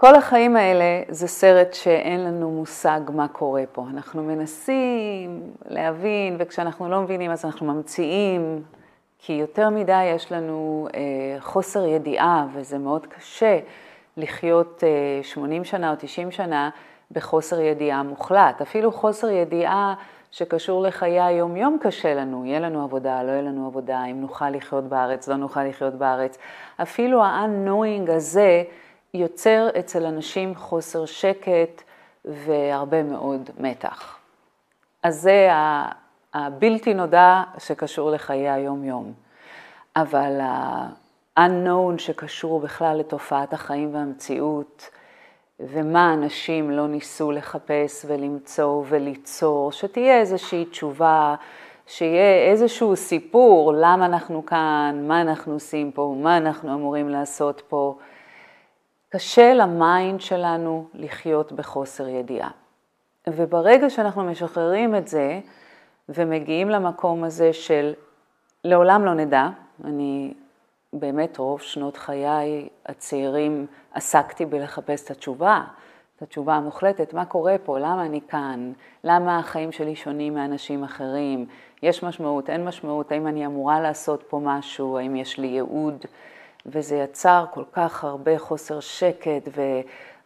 כל החיים האלה זה סרט שאין לנו מושג מה קורה פה. אנחנו מנסים להבין, וכשאנחנו לא מבינים אז אנחנו ממציאים, כי יותר מדי יש לנו אה, חוסר ידיעה, וזה מאוד קשה לחיות אה, 80 שנה או 90 שנה בחוסר ידיעה מוחלט. אפילו חוסר ידיעה שקשור לחיי היום-יום קשה לנו, יהיה לנו עבודה, לא יהיה לנו עבודה, אם נוכל לחיות בארץ, לא נוכל לחיות בארץ. אפילו ה-unknowing הזה יוצר אצל אנשים חוסר שקט והרבה מאוד מתח. אז זה הבלתי נודע שקשור לחיי היום-יום. אבל ה-unknown שקשור בכלל לתופעת החיים והמציאות, ומה אנשים לא ניסו לחפש ולמצוא וליצור, שתהיה איזושהי תשובה, שיהיה איזשהו סיפור, למה אנחנו כאן, מה אנחנו עושים פה, מה אנחנו אמורים לעשות פה. קשה ל mind שלנו לחיות בחוסר ידיעה. וברגע שאנחנו משחררים את זה ומגיעים למקום הזה של לעולם לא נדע, אני באמת רוב שנות חיי הצעירים עסקתי בלחפש את התשובה, את התשובה המוחלטת, מה קורה פה, למה אני כאן, למה החיים שלי שונים מאנשים אחרים, יש משמעות, אין משמעות, האם אני אמורה לעשות פה משהו, האם יש לי ייעוד, וזה יצר כל כך הרבה חוסר שקט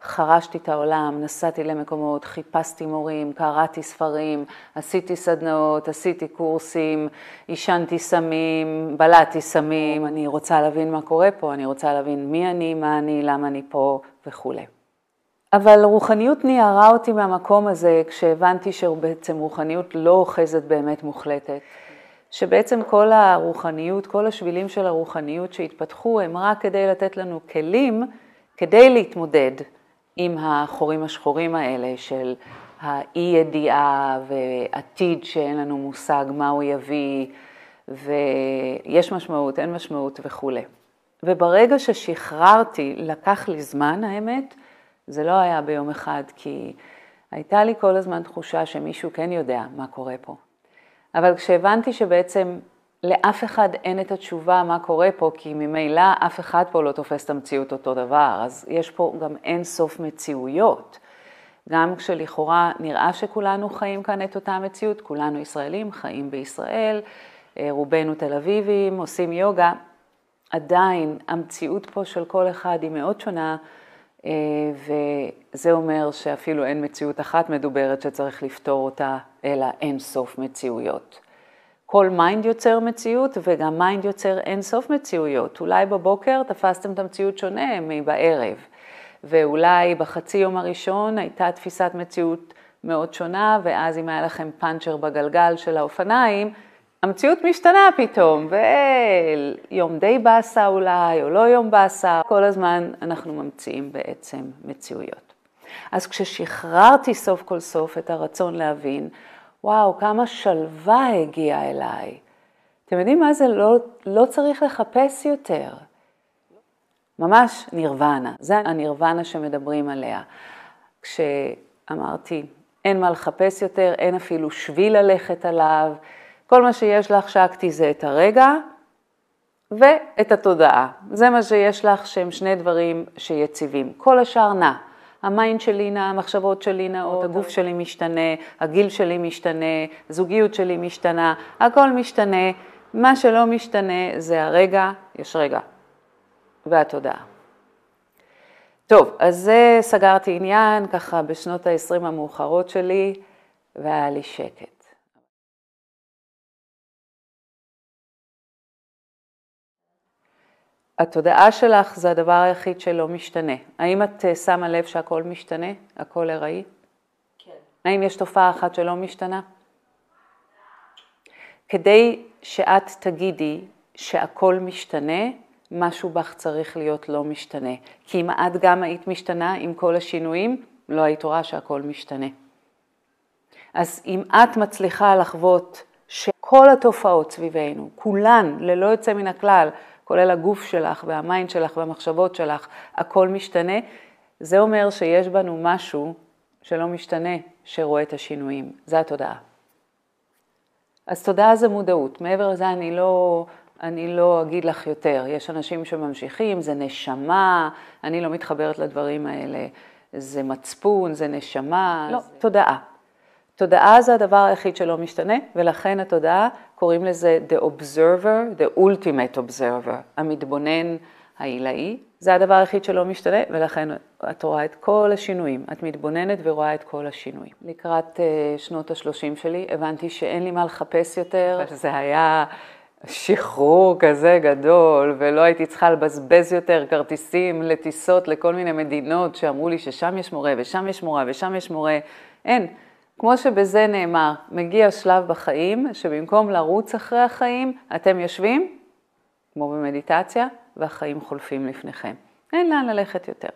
וחרשתי את העולם, נסעתי למקומות, חיפשתי מורים, קראתי ספרים, עשיתי סדנאות, עשיתי קורסים, עישנתי סמים, בלעתי סמים, אני רוצה להבין מה קורה פה, אני רוצה להבין מי אני, מה אני, למה אני פה וכולי. אבל רוחניות ניערה אותי מהמקום הזה כשהבנתי שבעצם רוחניות לא אוחזת באמת מוחלטת. שבעצם כל הרוחניות, כל השבילים של הרוחניות שהתפתחו הם רק כדי לתת לנו כלים כדי להתמודד עם החורים השחורים האלה של האי ידיעה ועתיד שאין לנו מושג מה הוא יביא ויש משמעות, אין משמעות וכולי. וברגע ששחררתי, לקח לי זמן האמת, זה לא היה ביום אחד כי הייתה לי כל הזמן תחושה שמישהו כן יודע מה קורה פה. אבל כשהבנתי שבעצם לאף אחד אין את התשובה מה קורה פה, כי ממילא אף אחד פה לא תופס את המציאות אותו דבר, אז יש פה גם אין סוף מציאויות. גם כשלכאורה נראה שכולנו חיים כאן את אותה מציאות, כולנו ישראלים, חיים בישראל, אה, רובנו תל אביבים, עושים יוגה, עדיין המציאות פה של כל אחד היא מאוד שונה, וזה אומר שאפילו אין מציאות אחת מדוברת שצריך לפתור אותה, אלא אין סוף מציאויות. כל mind יוצר מציאות וגם mind יוצר אין סוף מציאויות. אולי בבוקר תפסתם את המציאות שונה מבערב, ואולי בחצי יום הראשון הייתה תפיסת מציאות מאוד שונה, ואז אם היה לכם פאנצ'ר בגלגל של האופניים, המציאות משתנה פתאום, ויום די באסה אולי, או לא יום באסה, כל הזמן אנחנו ממציאים בעצם מציאויות. אז כששחררתי סוף כל סוף את הרצון להבין, וואו, כמה שלווה הגיעה אליי. אתם יודעים מה זה? לא, לא צריך לחפש יותר. ממש נירוונה, זה הנירוונה שמדברים עליה. כשאמרתי, אין מה לחפש יותר, אין אפילו שביל ללכת עליו, כל מה שיש לך שקטי זה את הרגע ואת התודעה. זה מה שיש לך שהם שני דברים שיציבים. כל השאר נע. ה mind שלי נע, המחשבות שלי נעות, הגוף שלי משתנה, הגיל שלי משתנה, הזוגיות שלי משתנה, הכל משתנה. מה שלא משתנה זה הרגע, יש רגע, והתודעה. טוב, אז זה סגרתי עניין ככה בשנות ה-20 המאוחרות שלי, והיה לי שקט. התודעה שלך זה הדבר היחיד שלא משתנה. האם את אה, שמה לב שהכל משתנה? הכל ארעי? כן. האם יש תופעה אחת שלא משתנה? כדי שאת תגידי שהכל משתנה, משהו בך צריך להיות לא משתנה. כי אם את גם היית משתנה עם כל השינויים, לא היית רואה שהכל משתנה. אז אם את מצליחה לחוות שכל התופעות סביבנו, כולן, ללא יוצא מן הכלל, כולל הגוף שלך והמיינד שלך והמחשבות שלך, הכל משתנה, זה אומר שיש בנו משהו שלא משתנה, שרואה את השינויים. זה התודעה. אז תודעה זה מודעות. מעבר לזה אני לא אני לא אגיד לך יותר. יש אנשים שממשיכים, זה נשמה, אני לא מתחברת לדברים האלה. זה מצפון, זה נשמה, לא, זה... תודעה. תודעה זה הדבר היחיד שלא משתנה, ולכן התודעה, קוראים לזה the observer, the ultimate observer, המתבונן העילאי, זה הדבר היחיד שלא משתנה, ולכן את רואה את כל השינויים. את מתבוננת ורואה את כל השינויים. לקראת uh, שנות ה-30 שלי, הבנתי שאין לי מה לחפש יותר, זה היה שחרור כזה גדול, ולא הייתי צריכה לבזבז יותר כרטיסים לטיסות לכל מיני מדינות שאמרו לי ששם יש מורה ושם יש מורה ושם יש מורה. אין. כמו שבזה נאמר, מגיע שלב בחיים שבמקום לרוץ אחרי החיים, אתם יושבים, כמו במדיטציה, והחיים חולפים לפניכם. אין לאן ללכת יותר.